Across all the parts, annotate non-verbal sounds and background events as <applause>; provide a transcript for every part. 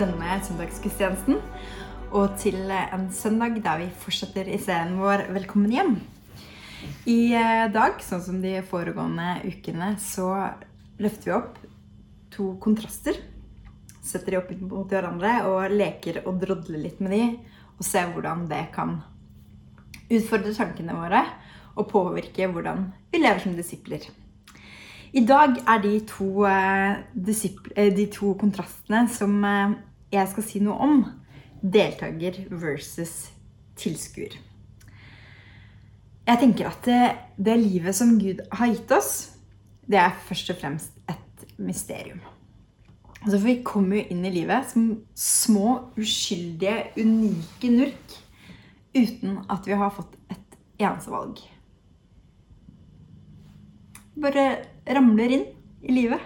denne søndagsgudstjenesten. Og til en søndag der vi fortsetter i serien vår Velkommen hjem. I eh, dag, sånn som de foregående ukene, så løfter vi opp to kontraster. Setter de opp mot hverandre og leker og drodler litt med de. Og ser hvordan det kan utfordre tankene våre og påvirke hvordan vi lever som disipler. I dag er de to, eh, eh, de to kontrastene som eh, jeg skal si noe om, deltaker versus tilskuer. Jeg tenker at det, det, livet som Gud har gitt oss, det er først og fremst et mysterium. Altså for vi kommer jo inn i livet som små, uskyldige, unike nurk uten at vi har fått et eneste valg. Bare ramler inn i livet.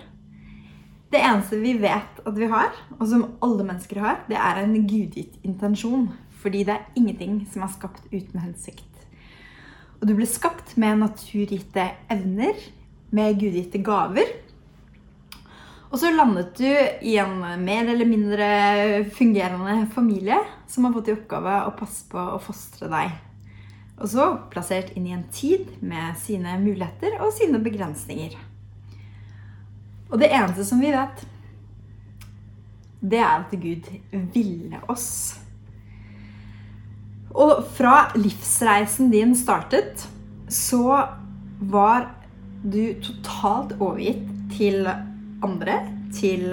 Det eneste vi vet at vi har, og som alle mennesker har, det er en gudgitt intensjon. Fordi det er ingenting som er skapt uten hensikt. Og du ble skapt med naturgitte evner, med gudgitte gaver. Og så landet du i en mer eller mindre fungerende familie som har fått i oppgave å passe på og fostre deg. Og så plassert inn i en tid med sine muligheter og sine begrensninger. Og det eneste som vi vet, det er at Gud ville oss. Og fra livsreisen din startet, så var du totalt overgitt til andre, til,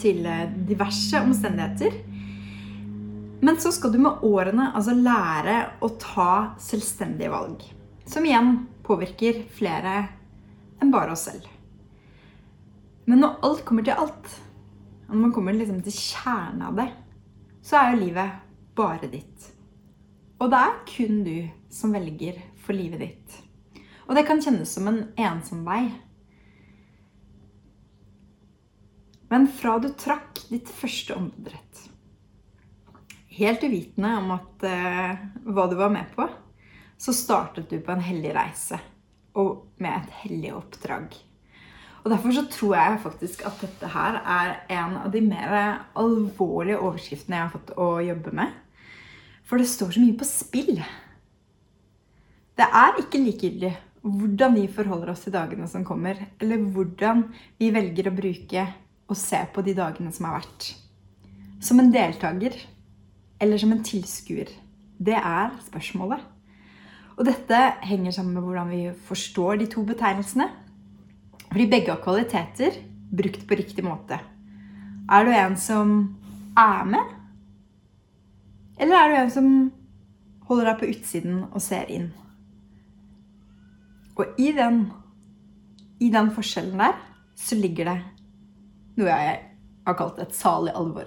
til diverse omstendigheter. Men så skal du med årene altså lære å ta selvstendige valg. Som igjen påvirker flere enn bare oss selv. Men når alt kommer til alt, når man kommer liksom til kjernen av det, så er jo livet bare ditt. Og det er kun du som velger for livet ditt. Og det kan kjennes som en ensom vei. Men fra du trakk ditt første åndedrett, helt uvitende om at, uh, hva du var med på, så startet du på en hellig reise og med et hellig oppdrag. Og Derfor så tror jeg faktisk at dette her er en av de mer alvorlige overskriftene jeg har fått å jobbe med. For det står så mye på spill. Det er ikke likegyldig hvordan vi forholder oss til dagene som kommer, eller hvordan vi velger å bruke og se på de dagene som har vært. Som en deltaker eller som en tilskuer. Det er spørsmålet. Og dette henger sammen med hvordan vi forstår de to betegnelsene. Fordi begge kvaliteter brukt på riktig måte. Er du en som er med? Eller er du en som holder deg på utsiden og ser inn? Og i den, i den forskjellen der så ligger det noe jeg har kalt et salig alvor.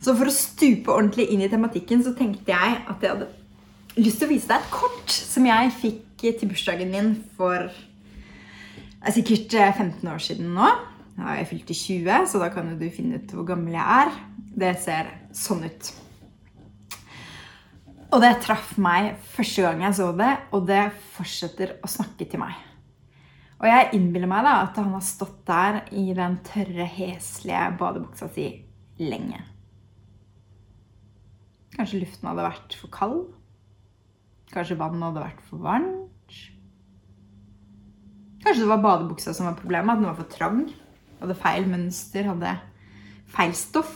Så for å stupe ordentlig inn i tematikken så tenkte jeg at jeg hadde lyst til å vise deg et kort som jeg fikk til bursdagen min for det er sikkert 15 eh, år siden nå. Har jeg fylt i 20, så da kan du finne ut hvor gammel jeg er. Det ser sånn ut. Og det traff meg første gang jeg så det, og det fortsetter å snakke til meg. Og jeg innbiller meg da at han har stått der i den tørre, heslige badebuksa si lenge. Kanskje luften hadde vært for kald? Kanskje vannet hadde vært for varmt? Kanskje det var badebuksa som var problemet, at den var for trang. Hadde feil mønster, hadde feil stoff.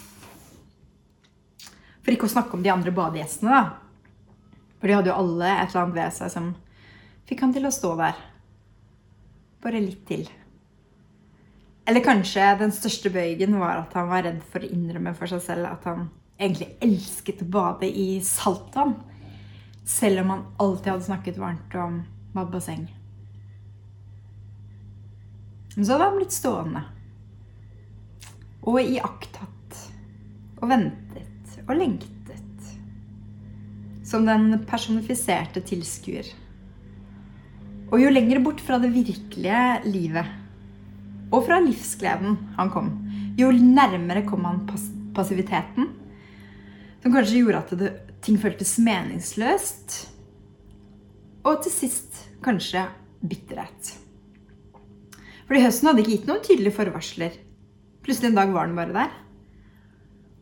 For ikke å snakke om de andre badegjestene, da. For de hadde jo alle et eller annet ved seg som fikk han til å stå der. Bare litt til. Eller kanskje den største bøygen var at han var redd for å innrømme for seg selv at han egentlig elsket å bade i saltvann. Selv om han alltid hadde snakket varmt om badebasseng. Men så hadde han blitt stående. Og iakttatt. Og ventet og lengtet. Som den personifiserte tilskuer. Og jo lenger bort fra det virkelige livet og fra livsgleden han kom, jo nærmere kom han passiviteten. Som kanskje gjorde at det, ting føltes meningsløst. Og til sist kanskje bitterhet. Fordi høsten hadde ikke gitt noen tydelige forvarsler. Plutselig en dag var den bare der.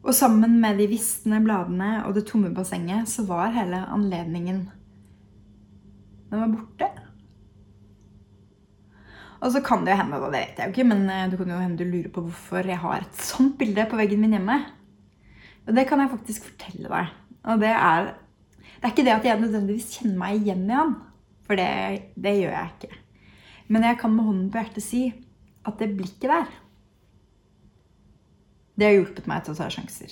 Og sammen med de visne bladene og det tomme bassenget så var hele anledningen Den var borte. Og så kan det jo hende, da, det vet jeg jo ikke, men eh, det kan jo hende du lurer på hvorfor jeg har et sånt bilde på veggen min hjemme. Og det kan jeg faktisk fortelle deg. Og det er Det er ikke det at jeg nødvendigvis kjenner meg igjen i han. For det, det gjør jeg ikke. Men jeg kan med hånden på hjertet si at det blikket der Det har hjulpet meg til å ta sjanser.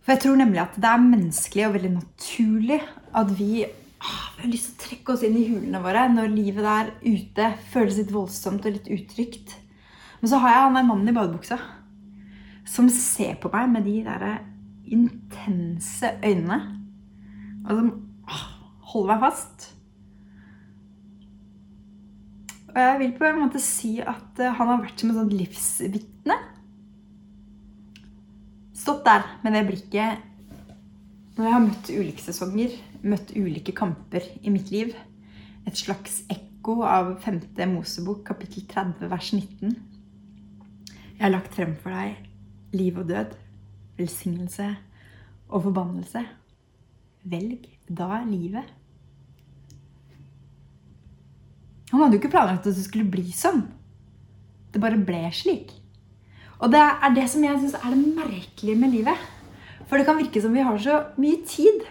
For jeg tror nemlig at det er menneskelig og veldig naturlig at vi Ah, vi har lyst til å trekke oss inn i hulene våre når livet der ute føles litt voldsomt og litt utrygt. Men så har jeg han der mannen i badebuksa som ser på meg med de der intense øynene. Og som ah, holder meg fast. Og jeg vil på en måte si at eh, han har vært som et sånt livsvitne. Stått der med det blikket når jeg har møtt ulike sesonger, møtt ulike kamper i mitt liv. Et slags ekko av 5. Mosebok, kapittel 30, vers 19. Jeg har lagt frem for deg liv og død, velsignelse og forbannelse. Velg da livet. Han hadde jo ikke planlagt at det skulle bli sånn. Det bare ble slik. Og det er det som jeg syns er det merkelige med livet. For det kan virke som vi har så mye tid.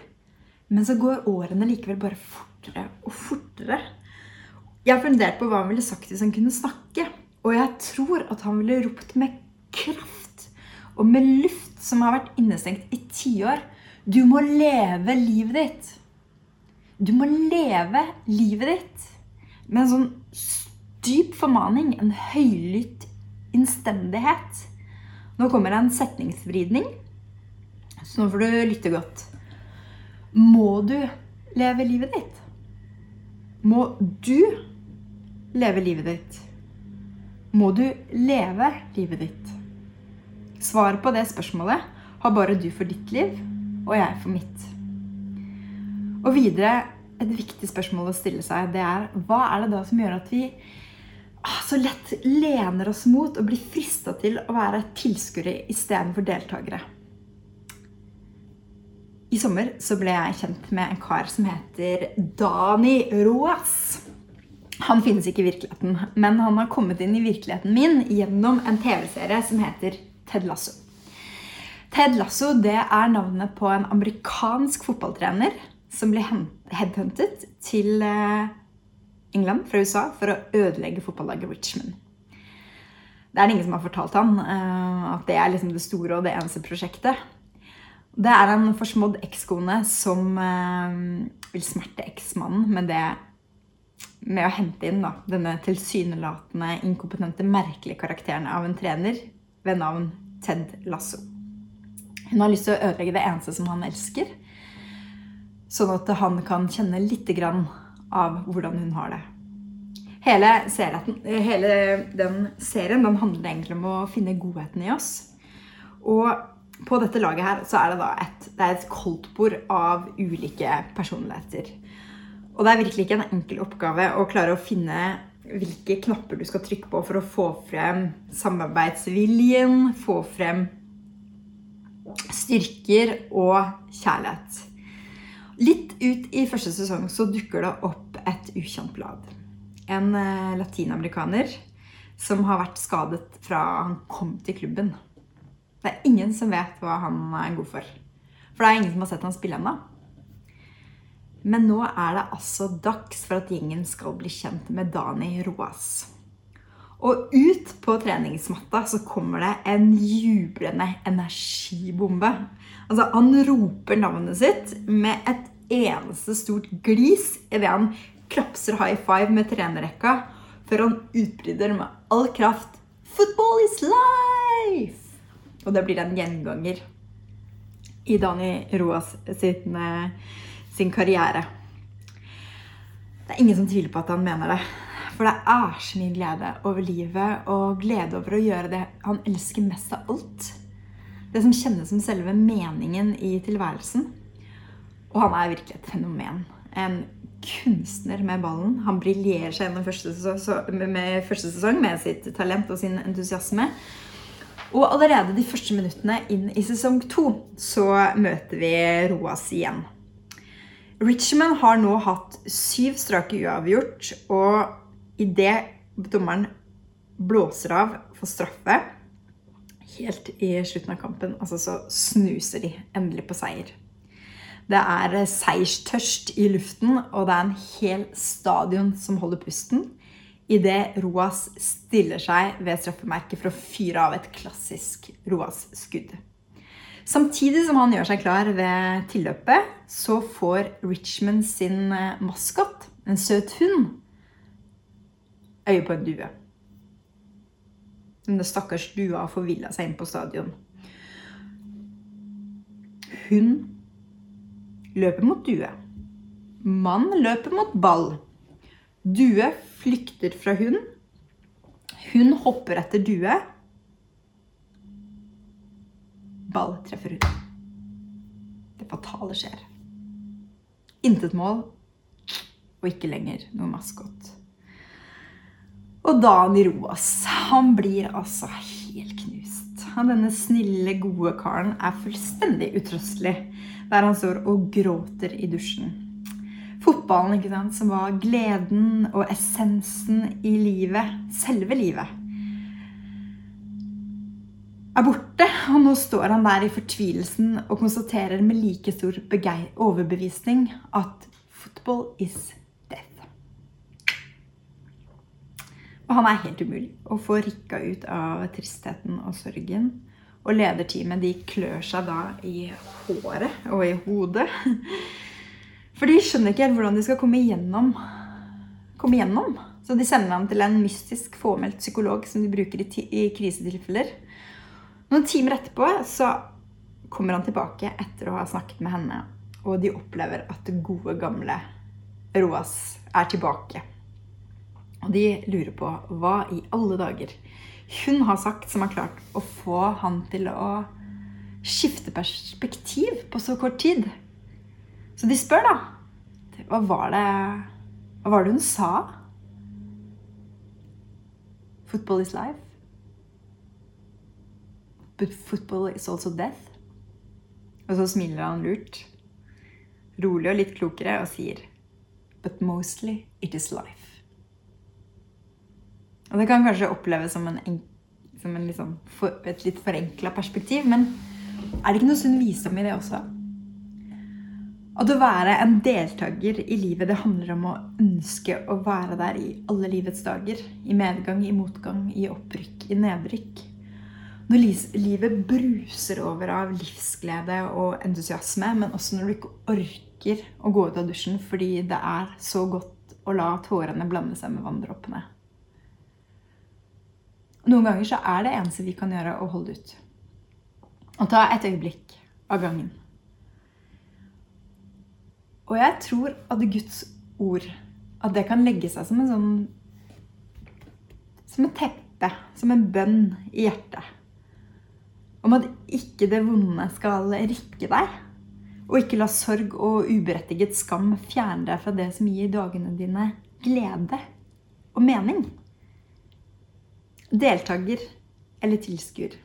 Men så går årene likevel bare fortere og fortere. Jeg har fundert på hva han ville sagt hvis han kunne snakke. Og jeg tror at han ville ropt med kraft og med luft som har vært innestengt i tiår. Du må leve livet ditt. Du må leve livet ditt med en sånn dyp formaning, en høylytt innstendighet. Nå kommer en setningsvridning så nå får du lytte godt. Må du leve livet ditt? Må du leve livet ditt? Må du leve livet ditt? Svaret på det spørsmålet har bare du for ditt liv, og jeg for mitt. Og videre, et viktig spørsmål å stille seg, det er hva er det da som gjør at vi ah, så lett lener oss mot og blir frista til å være tilskuere istedenfor deltakere? I sommer så ble jeg kjent med en kar som heter Dani Roas. Han finnes ikke i virkeligheten, men han har kommet inn i virkeligheten min gjennom en TV-serie som heter Ted Lasso. Ted Lasso det er navnet på en amerikansk fotballtrener som ble headhuntet til eh, England fra USA for å ødelegge fotballaget Richmond. Det er det ingen som har fortalt han eh, at det er liksom det store og det eneste prosjektet. Det er en forsmådd ekskone som eh, vil smerte eksmannen med det med å hente inn da, denne tilsynelatende inkompetente, merkelige karakteren av en trener ved navn Ted Lasso. Hun har lyst til å ødelegge det eneste som han elsker, sånn at han kan kjenne litt av hvordan hun har det. Hele, serien, hele den serien den handler egentlig om å finne godheten i oss. Og på dette laget her så er det da et, det et koldtbord av ulike personligheter. Og det er virkelig ikke en enkel oppgave å klare å finne hvilke knapper du skal trykke på for å få frem samarbeidsviljen, få frem styrker og kjærlighet. Litt ut i første sesong så dukker det opp et ukjent blad. En eh, latinamerikaner som har vært skadet fra han kom til klubben. Det er ingen som vet hva han er god for. For det er ingen som har sett han spille ennå. Men nå er det altså dags for at gjengen skal bli kjent med Dani Roas. Og ut på treningsmatta så kommer det en jublende energibombe. Altså, Han roper navnet sitt med et eneste stort glis idet han klapser high five med trenerrekka før han utbryter med all kraft Football is life! Og det blir en gjenganger i Dani Roas sin, eh, sin karriere. Det er ingen som tviler på at han mener det. For det er så mye glede over livet og glede over å gjøre det han elsker mest av alt. Det som kjennes som selve meningen i tilværelsen. Og han er virkelig et fenomen. En kunstner med ballen. Han briljerer seg gjennom første sesong, med første sesong med sitt talent og sin entusiasme. Og allerede de første minuttene inn i sesong to så møter vi Roas igjen. Richmond har nå hatt syv strake uavgjort, og idet dommeren blåser av for straffe helt i slutten av kampen, altså så snuser de endelig på seier. Det er seierstørst i luften, og det er en hel stadion som holder pusten idet Roas stiller seg ved straffemerket for å fyre av et klassisk Roas-skudd. Samtidig som han gjør seg klar ved tilløpet, så får Richmond sin eh, maskot, en søt hund, øye på en due. Denne stakkars dua har forvilla seg inn på stadion. Hun løper mot due. Mann løper mot ball. Due flykter fra hund. Hun hopper etter due. Ball treffer hund. Det fatale skjer. Intet mål og ikke lenger noe maskot. Og Dani Roas, han blir altså helt knust. Han, denne snille, gode karen er fullstendig utrøstelig der han står og gråter i dusjen fotballen, ikke sant, som var gleden og essensen i livet, selve livet, er borte. Og nå står han der i fortvilelsen og konstaterer med like stor overbevisning at football is death. Og han er helt umulig å få rikka ut av tristheten og sorgen. Og lederteamet de klør seg da i håret og i hodet. For de skjønner ikke helt hvordan de skal komme igjennom. Komme igjennom. Så de sender ham til en mystisk fåmeldt psykolog som de bruker i, i krisetilfeller. Noen timer etterpå så kommer han tilbake etter å ha snakket med henne. Og de opplever at det gode, gamle Roas er tilbake. Og de lurer på hva i alle dager hun har sagt som har klart å få han til å skifte perspektiv på så kort tid. Så de spør, da. Hva var det Hva var det hun sa? Football is life. But football is also death. Og så smiler han lurt, rolig og litt klokere, og sier But mostly it is life. Og det kan kanskje oppleves som, en, som en liksom for, et litt forenkla perspektiv, men er det ikke noe sunn visdom i det også? At å være en deltaker i livet, det handler om å ønske å være der i alle livets dager. I medgang, i motgang, i opprykk, i nedrykk. Når livet bruser over av livsglede og entusiasme, men også når du ikke orker å gå ut av dusjen fordi det er så godt å la tårene blande seg med vanndråpene. Noen ganger så er det eneste vi kan gjøre, å holde ut. Og ta et øyeblikk av gangen. Og jeg tror at Guds ord at det kan legge seg som en sånn Som et teppe, som en bønn i hjertet. Om at ikke det vonde skal rikke deg. Og ikke la sorg og uberettiget skam fjerne deg fra det som gir dagene dine glede og mening. Deltaker eller tilskuer.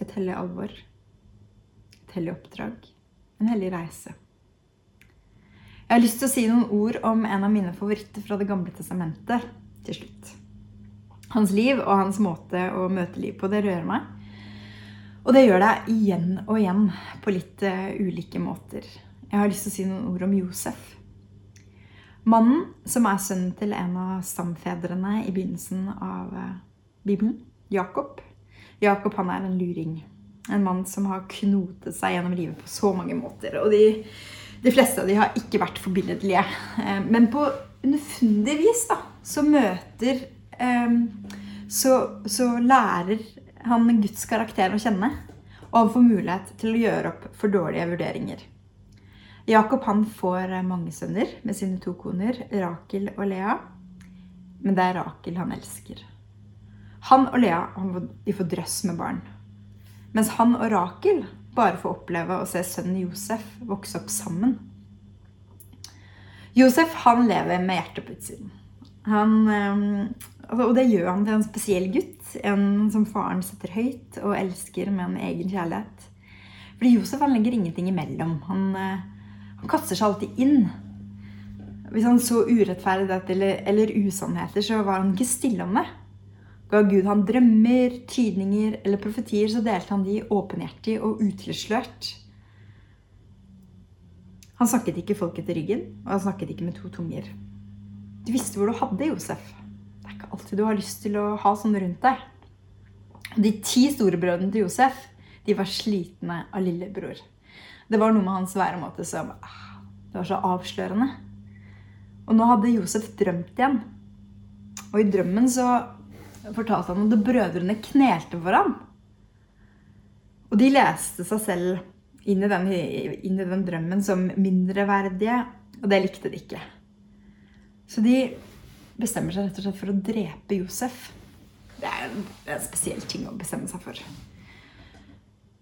Et hellig alvor. Et hellig oppdrag. En hellig reise. Jeg har lyst til å si noen ord om en av mine favoritter fra Det gamle testamentet til slutt. Hans liv og hans måte å møte liv på, det rører meg. Og det gjør det igjen og igjen på litt uh, ulike måter. Jeg har lyst til å si noen ord om Josef. Mannen som er sønnen til en av stamfedrene i begynnelsen av uh, Bibelen. Jakob. Jakob han er en luring. En mann som har knotet seg gjennom livet på så mange måter. Og de de fleste av de har ikke vært forbilledlige. Eh, men på underfundig vis da, så møter eh, så, så, lærer han Guds karakter å kjenne. Og han får mulighet til å gjøre opp for dårlige vurderinger. Jakob han får mange sønner med sine to koner, Rakel og Lea. Men det er Rakel han elsker. Han og Lea de får drøss med barn. Mens han og Rakel bare får oppleve å se sønnen Josef vokse opp sammen. Josef han lever med hjertet på utsiden. Han, Altså, og det gjør han til en spesiell gutt. En som faren setter høyt og elsker med en egen kjærlighet. Fordi Josef han legger ingenting imellom. Han, eh, han kaster seg alltid inn. Hvis han så urettferdighet eller, eller usannheter, så var han ikke stille om det. Ga Gud han drømmer, tydninger eller profetier, så delte han de åpenhjertig og utilslørt. Han snakket ikke folket til ryggen, og han snakket ikke med to tunger. Du visste hvor du hadde Josef. Det er ikke alltid du har lyst til å ha sånn rundt deg. De ti storebrødrene til Josef de var slitne av lillebror. Det var noe med hans væremåte som ah, det var så avslørende. Og nå hadde Josef drømt igjen. Og i drømmen så fortalte han at brødrene knelte for ham. Og de leste seg selv inn i den, inn i den drømmen som mindreverdige, og det likte de ikke. Så de bestemmer seg rett og slett for å drepe Josef. Det er en, en spesiell ting å bestemme seg for.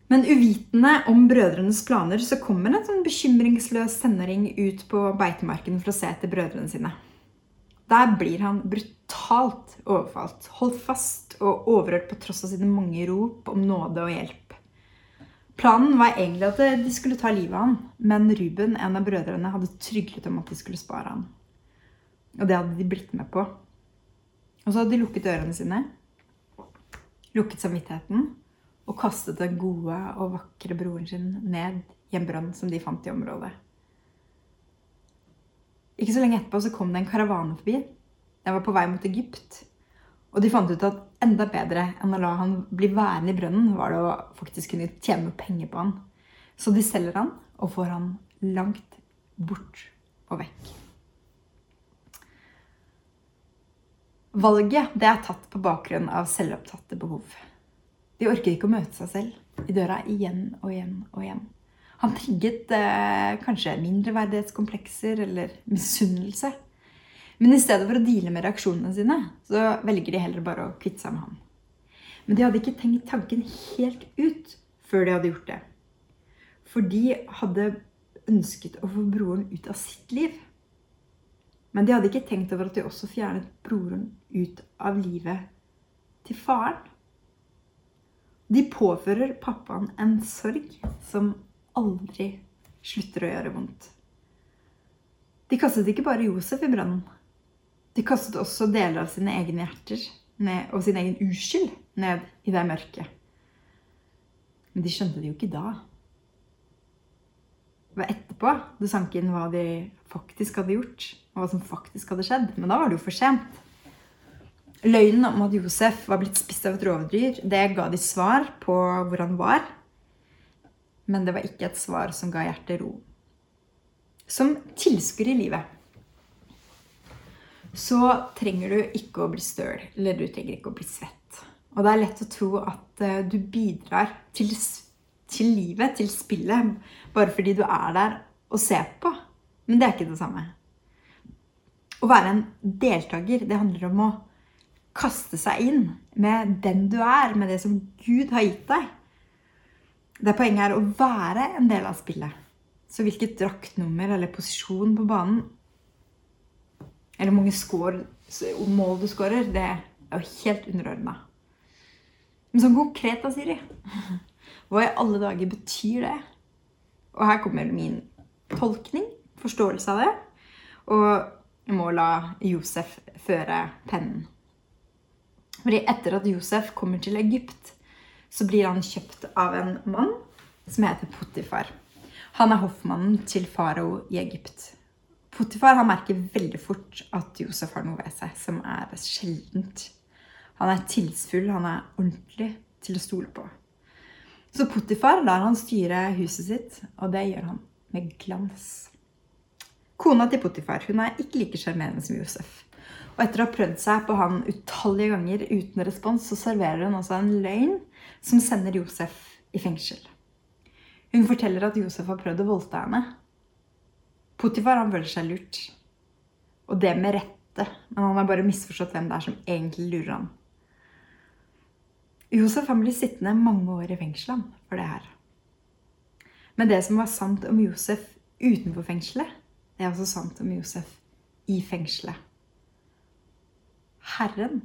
Men uvitende om brødrenes planer så kommer en sånn bekymringsløs tenåring ut på beitemarken for å se etter brødrene sine. Der blir han brutalt overfalt, holdt fast og overhørt på tross av sine mange rop om nåde og hjelp. Planen var egentlig at de skulle ta livet av han, men Ruben, en av brødrene, hadde tryglet om at de skulle spare han. Og det hadde de blitt med på. Og så hadde de lukket ørene sine, lukket samvittigheten og kastet den gode og vakre broren sin ned i en brønn som de fant i området. Ikke så lenge etterpå så kom det en karavane forbi. Den var på vei mot Egypt. Og de fant ut at enda bedre enn å la han bli værende i brønnen, var det å faktisk kunne tjene penger på han. Så de selger han og får han langt bort og vekk. Valget det er tatt på bakgrunn av selvopptatte behov. De orker ikke å møte seg selv i døra igjen og igjen og igjen. Han trigget eh, kanskje mindreverdighetskomplekser eller misunnelse. Men i stedet for å deale med reaksjonene sine, så velger de heller bare å kvitte seg med ham. Men de hadde ikke tenkt tanken helt ut før de hadde gjort det. For de hadde ønsket å få broren ut av sitt liv. Men de hadde ikke tenkt over at de også fjernet broren ut av livet til faren. De påfører pappaen en sorg som aldri slutter å gjøre vondt. De kastet ikke bare Josef i brønnen. De kastet også deler av sine egne hjerter ned, og sin egen uskyld ned i det mørket. Men de skjønte det jo ikke da. Det var etterpå det sank inn hva de faktisk hadde gjort, og hva som faktisk hadde skjedd. Men da var det jo for sent. Løgnen om at Josef var blitt spist av et rovdyr, det ga de svar på hvor han var. Men det var ikke et svar som ga hjertet ro. Som tilskuer i livet så trenger du ikke å bli støl, eller du trenger ikke å bli svett. Og det er lett å tro at eh, du bidrar til, til livet, til spillet, bare fordi du er der og ser på. Men det er ikke det samme. Å være en deltaker, det handler om å kaste seg inn med den du er, med det som Gud har gitt deg. Det Poenget er å være en del av spillet. Så hvilket draktnummer eller posisjon på banen eller hvor mange score, mål du skårer, det er jo helt underordna. Men sånn konkret, da, Siri <laughs> Hva i alle dager betyr det? Og her kommer min tolkning, forståelse av det. Og jeg må la Josef føre pennen. Fordi etter at Josef kommer til Egypt, så blir han kjøpt av en mann som heter Potifar. Han er hoffmannen til farao i Egypt. Potifar han merker veldig fort at Josef har noe ved seg som er sjeldent. Han er tillitsfull, han er ordentlig til å stole på. Så Potifar lar han styre huset sitt, og det gjør han med glans. Kona til Potifar hun er ikke like sjarmerende som Josef. Og etter å ha prøvd seg på han utallige ganger uten respons, så serverer hun altså en løgn som sender Josef i fengsel. Hun forteller at Josef har prøvd å voldta henne. Potifar han føler seg lurt. Og det med rette. Men han har bare misforstått hvem det er som egentlig lurer han. Josef han blir sittende mange år i fengsel for det her. Men det som var sant om Josef utenfor fengselet, det er også sant om Josef i fengselet. Herren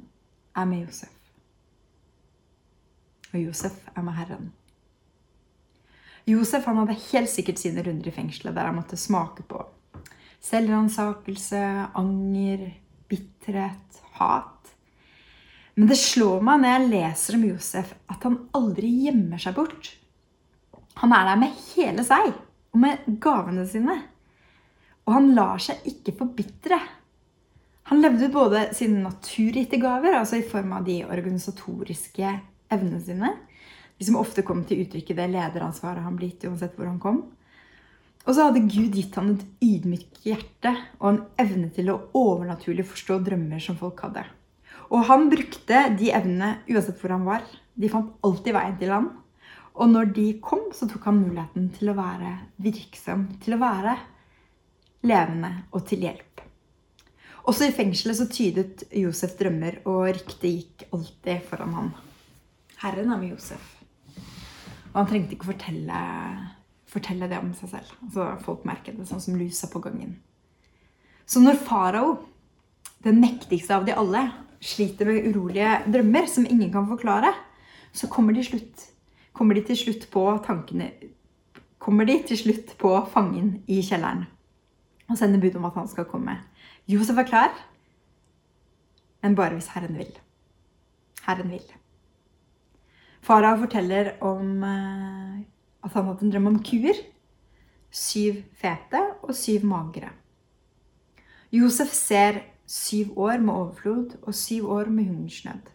er med Josef. Og Josef er med Herren. Josef han hadde helt sikkert sine runder i fengselet der han måtte smake på selvransakelse, anger, bitterhet, hat. Men det slår meg når jeg leser om Josef, at han aldri gjemmer seg bort. Han er der med hele seg og med gavene sine. Og han lar seg ikke forbitre. Han levde ut både sine naturgitte gaver, altså i form av de organisatoriske evnene sine, de som ofte kom til uttrykk i det lederansvaret han ble gitt uansett hvor han kom. Og så hadde Gud gitt han et ydmykt hjerte og en evne til å overnaturlig forstå drømmer som folk hadde. Og han brukte de evnene uansett hvor han var. De fant alltid veien til han. Og når de kom, så tok han muligheten til å være virksom, til å være levende og til hjelp. Også i fengselet så tydet Josef drømmer, og ryktet gikk alltid foran ham. Herren er med Josef. Og han trengte ikke fortelle, fortelle det om seg selv. Altså, folk merket det sånn som lusa på gangen. Så når farao, den mektigste av de alle, sliter med urolige drømmer som ingen kan forklare, så kommer de, slutt, kommer de til slutt på tankene Kommer de til slutt på fangen i kjelleren og sender bud om at han skal komme. Josef er klar, men bare hvis Herren vil. Herren vil. Farao forteller om eh, at han hadde en drøm om kuer. Syv fete og syv magre. Josef ser syv år med overflod og syv år med hungersnød.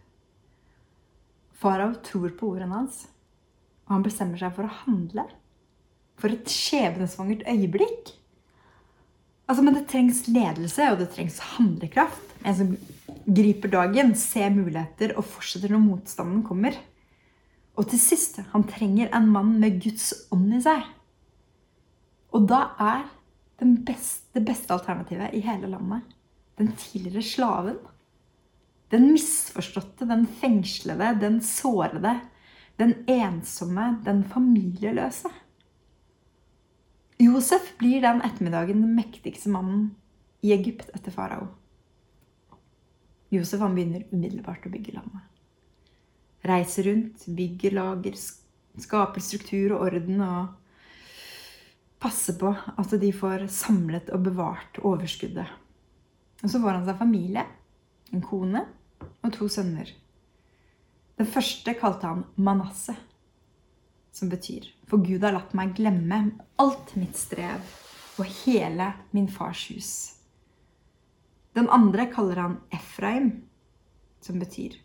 Farao tror på ordene hans, og han bestemmer seg for å handle. For et skjebnesvangert øyeblikk! Altså, men det trengs ledelse, og det trengs handlekraft. En som griper dagen, ser muligheter og fortsetter når motstanden kommer. Og til sist han trenger en mann med Guds ånd i seg. Og da er beste, det beste alternativet i hele landet den tidligere slaven. Den misforståtte, den fengslede, den sårede, den ensomme, den familieløse. Josef blir den ettermiddagen den mektigste mannen i Egypt etter farao. Josef han begynner umiddelbart å bygge landet. Reiser rundt, bygger lager, skaper struktur og orden og passer på at de får samlet og bevart overskuddet. Og så får han seg familie, en kone og to sønner. Den første kalte han Manasseh som betyr For Gud har latt meg glemme alt mitt strev og hele min fars hus. Den andre kaller han Efraim, som betyr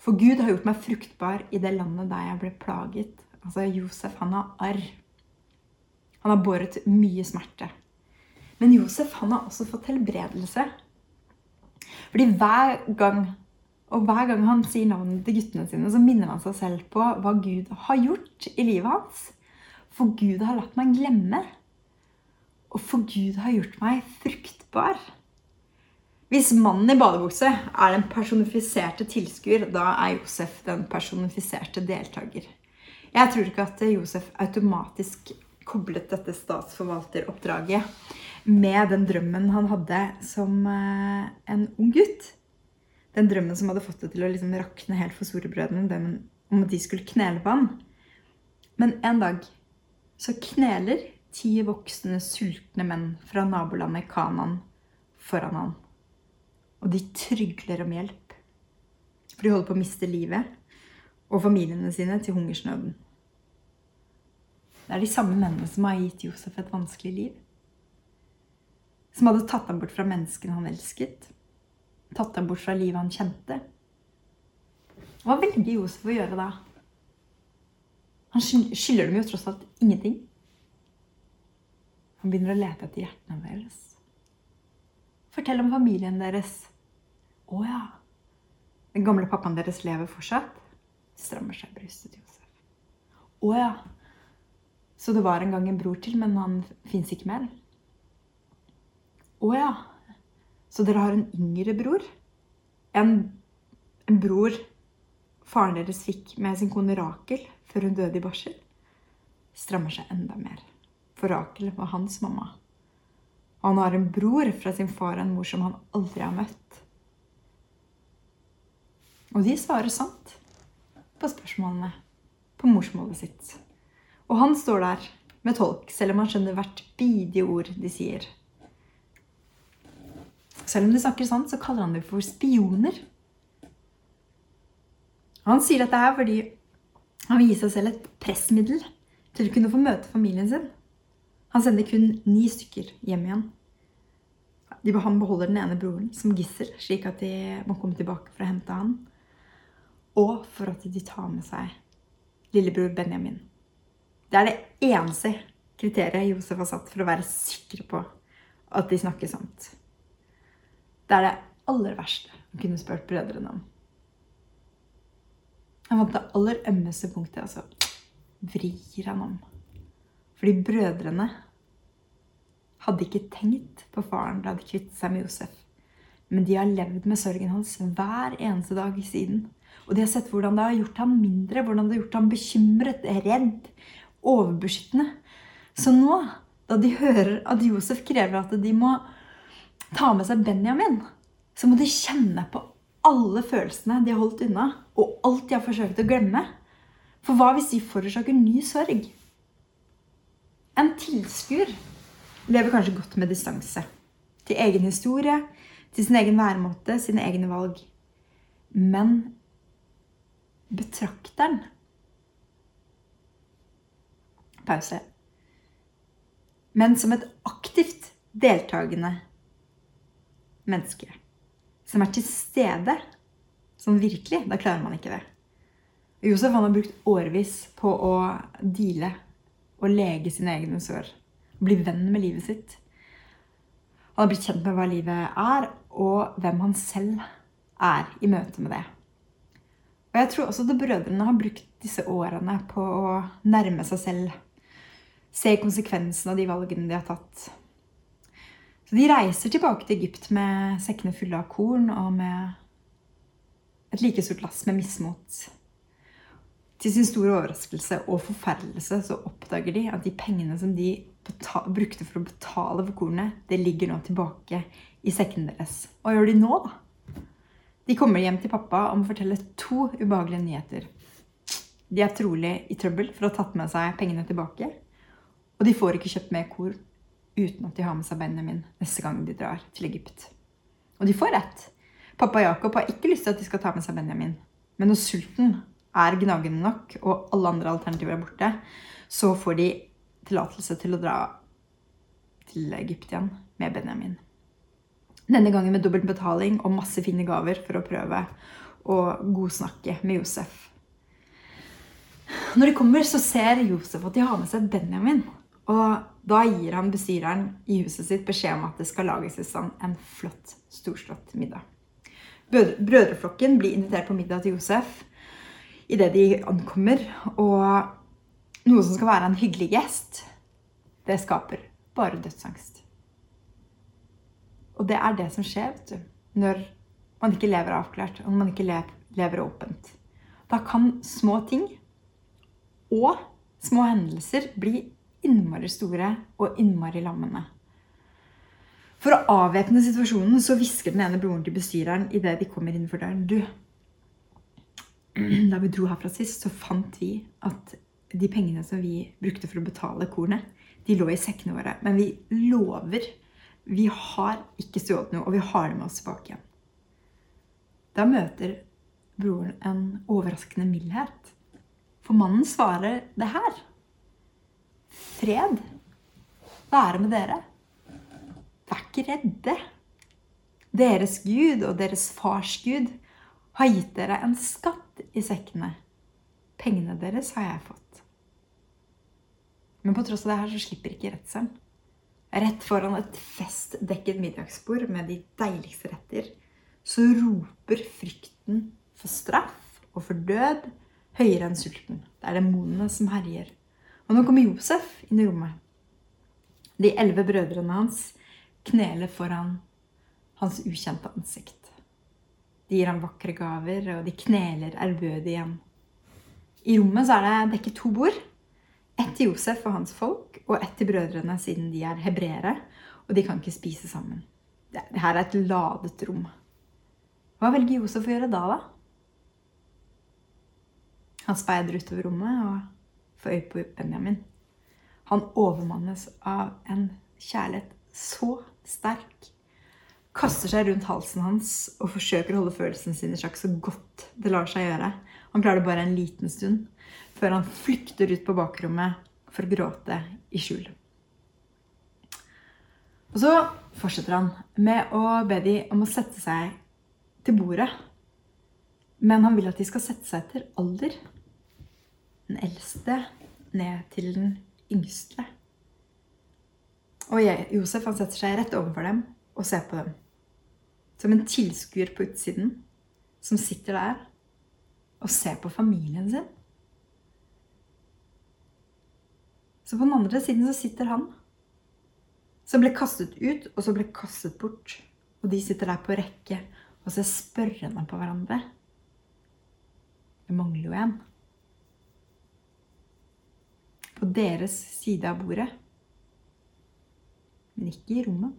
For Gud har gjort meg fruktbar i det landet der jeg ble plaget. Altså Josef, han har arr. Han har båret mye smerte. Men Josef han har også fått helbredelse. Fordi hver gang og hver gang han sier navnet til guttene sine, så minner han seg selv på hva Gud har gjort i livet hans. For Gud har latt meg glemme. Og for Gud har gjort meg fruktbar. Hvis mannen i badebukse er den personifiserte tilskuer, da er Josef den personifiserte deltaker. Jeg tror ikke at Josef automatisk koblet dette statsforvalteroppdraget med den drømmen han hadde som eh, en ung gutt den drømmen som hadde fått det til å liksom rakne helt for storebrødrene, om at de skulle knele på han. Men en dag så kneler ti voksne, sultne menn fra nabolandet Kanan foran han. Og de trygler om hjelp. For de holder på å miste livet og familiene sine til hungersnøden. Det er de samme mennene som har gitt Josef et vanskelig liv. Som hadde tatt ham bort fra menneskene han elsket tatt dem bort fra livet han kjente. Hva velger Josef å gjøre da? Han skylder dem jo tross alt ingenting. Han begynner å lete etter hjertene deres. Fortell om familien deres. Å ja. Den gamle pappaen deres lever fortsatt? Strammer seg brystet Josef. Å ja. Så det var en gang en bror til, men han fins ikke mer? Å ja. Så dere har en yngre bror. En, en bror faren deres fikk med sin kone Rakel før hun døde i barsel. Strammer seg enda mer. For Rakel var hans mamma. Og han har en bror fra sin far og en mor som han aldri har møtt. Og de svarer sant på spørsmålene på morsmålet sitt. Og han står der med tolk, selv om han skjønner hvert bidige ord de sier. Selv om de snakker sant, så kaller han dem for spioner. Han sier dette her fordi han vil gi seg selv et pressmiddel til å kunne få møte familien sin. Han sender kun ni stykker hjem igjen. han beholder den ene broren som gissel, slik at de må komme tilbake for å hente han. Og for at de tar med seg lillebror Benjamin. Det er det eneste kriteriet Josef har satt for å være sikker på at de snakker sant. Det er det aller verste han kunne spurt brødrene om. Han fant det aller ømmeste punktet, og så vrir han om. Fordi brødrene hadde ikke tenkt på faren da de kvittet seg med Josef. Men de har levd med sorgen hans hver eneste dag siden. Og de har sett hvordan det har gjort ham mindre, hvordan det har gjort ham bekymret, redd, overbeskyttende. Så nå, da de hører at Josef krever at de må ta med seg Benjamin, så må de kjenne på alle følelsene de har holdt unna, og alt de har forsøkt å glemme. For hva hvis de forårsaker ny sorg? En tilskuer lever kanskje godt med distanse. Til egen historie, til sin egen væremåte, sine egne valg. Men betrakteren Pause. Men som et aktivt deltakende menneske. Som er til stede. Sånn virkelig. Da klarer man ikke det. Josef han har brukt årevis på å deale og lege sine egne sår. Bli venn med livet sitt. Han har blitt kjent med hva livet er, og hvem han selv er i møte med det. Og jeg tror også at brødrene har brukt disse årene på å nærme seg selv. Se konsekvensen av de valgene de har tatt. Så de reiser tilbake til Egypt med sekkene fulle av korn og med et like stort lass med mismot. Til sin store overraskelse og forferdelse så oppdager de at de pengene som de brukte for å betale for kornet, det ligger nå tilbake i sekkene deres. Hva gjør de nå, da? De kommer hjem til pappa og må fortelle to ubehagelige nyheter. De er trolig i trøbbel for å ha tatt med seg pengene tilbake. Og de får ikke kjøpt mer korn uten at de har med seg Benjamin neste gang de drar til Egypt. Og de får rett. Pappa Jakob har ikke lyst til at de skal ta med seg Benjamin. Men når sulten er gnagende nok, og alle andre alternativer er borte, så får de tillatelse til å dra til Egypt igjen med Benjamin. Denne gangen med dobbelt betaling og masse fine gaver for å prøve å godsnakke med Josef. Når de kommer, så ser Josef at de har med seg Benjamin. Og da gir han bestyreren i huset sitt beskjed om at det skal lages i stand en flott, storslått middag. Brødreflokken blir invitert på middag til Josef idet de ankommer. Og noe som skal være en hyggelig gjest, det skaper bare dødsangst. Og det er det som skjer vet du, når man ikke lever avklart, og når man ikke lever åpent. Da kan små ting og små hendelser bli innmari store og innmari lammende. For å avvæpne situasjonen så hvisker den ene broren til bestyreren idet de kommer innenfor døren. Du, <clears throat> da vi dro herfra sist, så fant vi at de pengene som vi brukte for å betale kornet, de lå i sekkene våre. Men vi lover vi har ikke stjålet noe, og vi har det med oss tilbake igjen. Da møter broren en overraskende mildhet. For mannen svarer det her fred være med dere. Vær ikke redde. Deres Gud og deres fars Gud har gitt dere en skatt i sekkene. Pengene deres har jeg fått. Men på tross av det her så slipper ikke redselen. Rett foran et festdekket middagsbord med de deiligste retter så roper frykten for straff og for død høyere enn sulten. Det er demonene som herjer. Og nå kommer Josef inn i rommet. De elleve brødrene hans kneler foran hans ukjente ansikt. De gir ham vakre gaver, og de kneler ærbødig igjen. I rommet er det dekket to bord. Ett til Josef og hans folk, og ett til brødrene, siden de er hebreere, og de kan ikke spise sammen. Dette er et ladet rom. Hva velger Josef å gjøre da, da? Han speider utover rommet og får øye på Benjamin. Han overmannes av en kjærlighet så sterk. Kaster seg rundt halsen hans og forsøker å holde følelsene sine i sjakk så godt det lar seg gjøre. Han klarer det bare en liten stund, før han flykter ut på bakrommet for å gråte i skjul. Og så fortsetter han med å be de om å sette seg til bordet. Men han vil at de skal sette seg etter alder. Den eldste ned til den yngste. Og Josef han setter seg rett overfor dem og ser på dem. Som en tilskuer på utsiden som sitter der og ser på familien sin. Så på den andre siden så sitter han. Som ble kastet ut, og så ble kastet bort. Og de sitter der på rekke og ser spørrende på hverandre. Det mangler jo en. På deres side av bordet. Men ikke i rommet.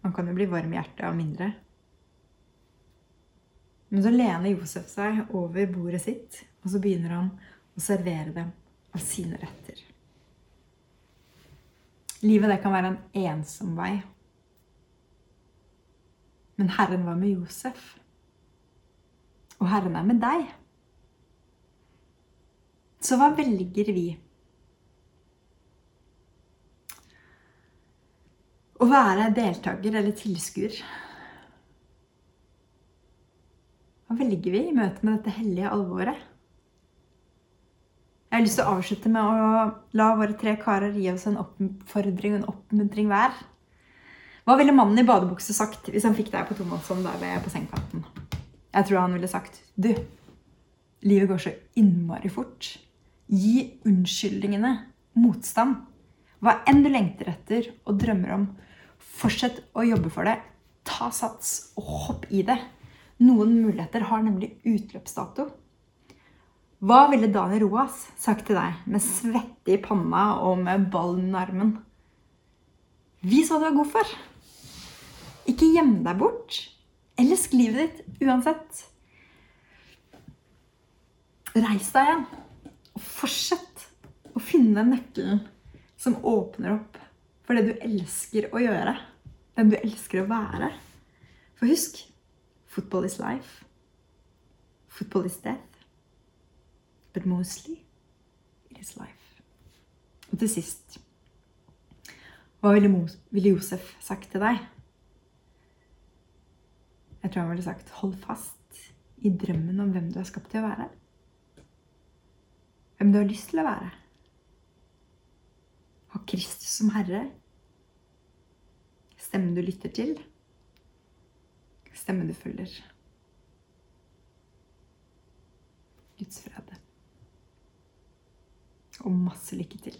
Man kan jo bli varm i hjertet av mindre. Men så lener Josef seg over bordet sitt, og så begynner han å servere dem av sine retter. Livet det kan være en ensom vei. Men Herren var med Josef. Og Herren er med deg. Så hva velger vi? Å være deltaker eller tilskuer. Hva velger vi i møte med dette hellige alvoret? Jeg har lyst til å avslutte med å la våre tre karer gi oss en oppfordring og en oppmuntring hver. Hva ville mannen i badebukse sagt hvis han fikk deg på tomannshånd der ved på sengekanten? Jeg tror han ville sagt Du, livet går så innmari fort. Gi unnskyldningene motstand. Hva enn du lengter etter og drømmer om, fortsett å jobbe for det. Ta sats og hopp i det. Noen muligheter har nemlig utløpsdato. Hva ville Daniel Roas sagt til deg med svette i panna og med ballen i armen? Vis hva du er god for. Ikke gjem deg bort. Elsk livet ditt uansett. Reis deg igjen og fortsett å finne nøkkelen som åpner opp for det du elsker å gjøre. Den du elsker å være. For husk football is life. Football is death but mostly it is life. Og til sist Hva ville, ville Josef sagt til deg? Jeg tror han ville sagt hold fast i drømmen om hvem du er skapt til å være. Hvem du har lyst til å være. Ha Kristus som Herre. Stemmen du lytter til. Stemmen du følger. Guds fred og masse lykke til.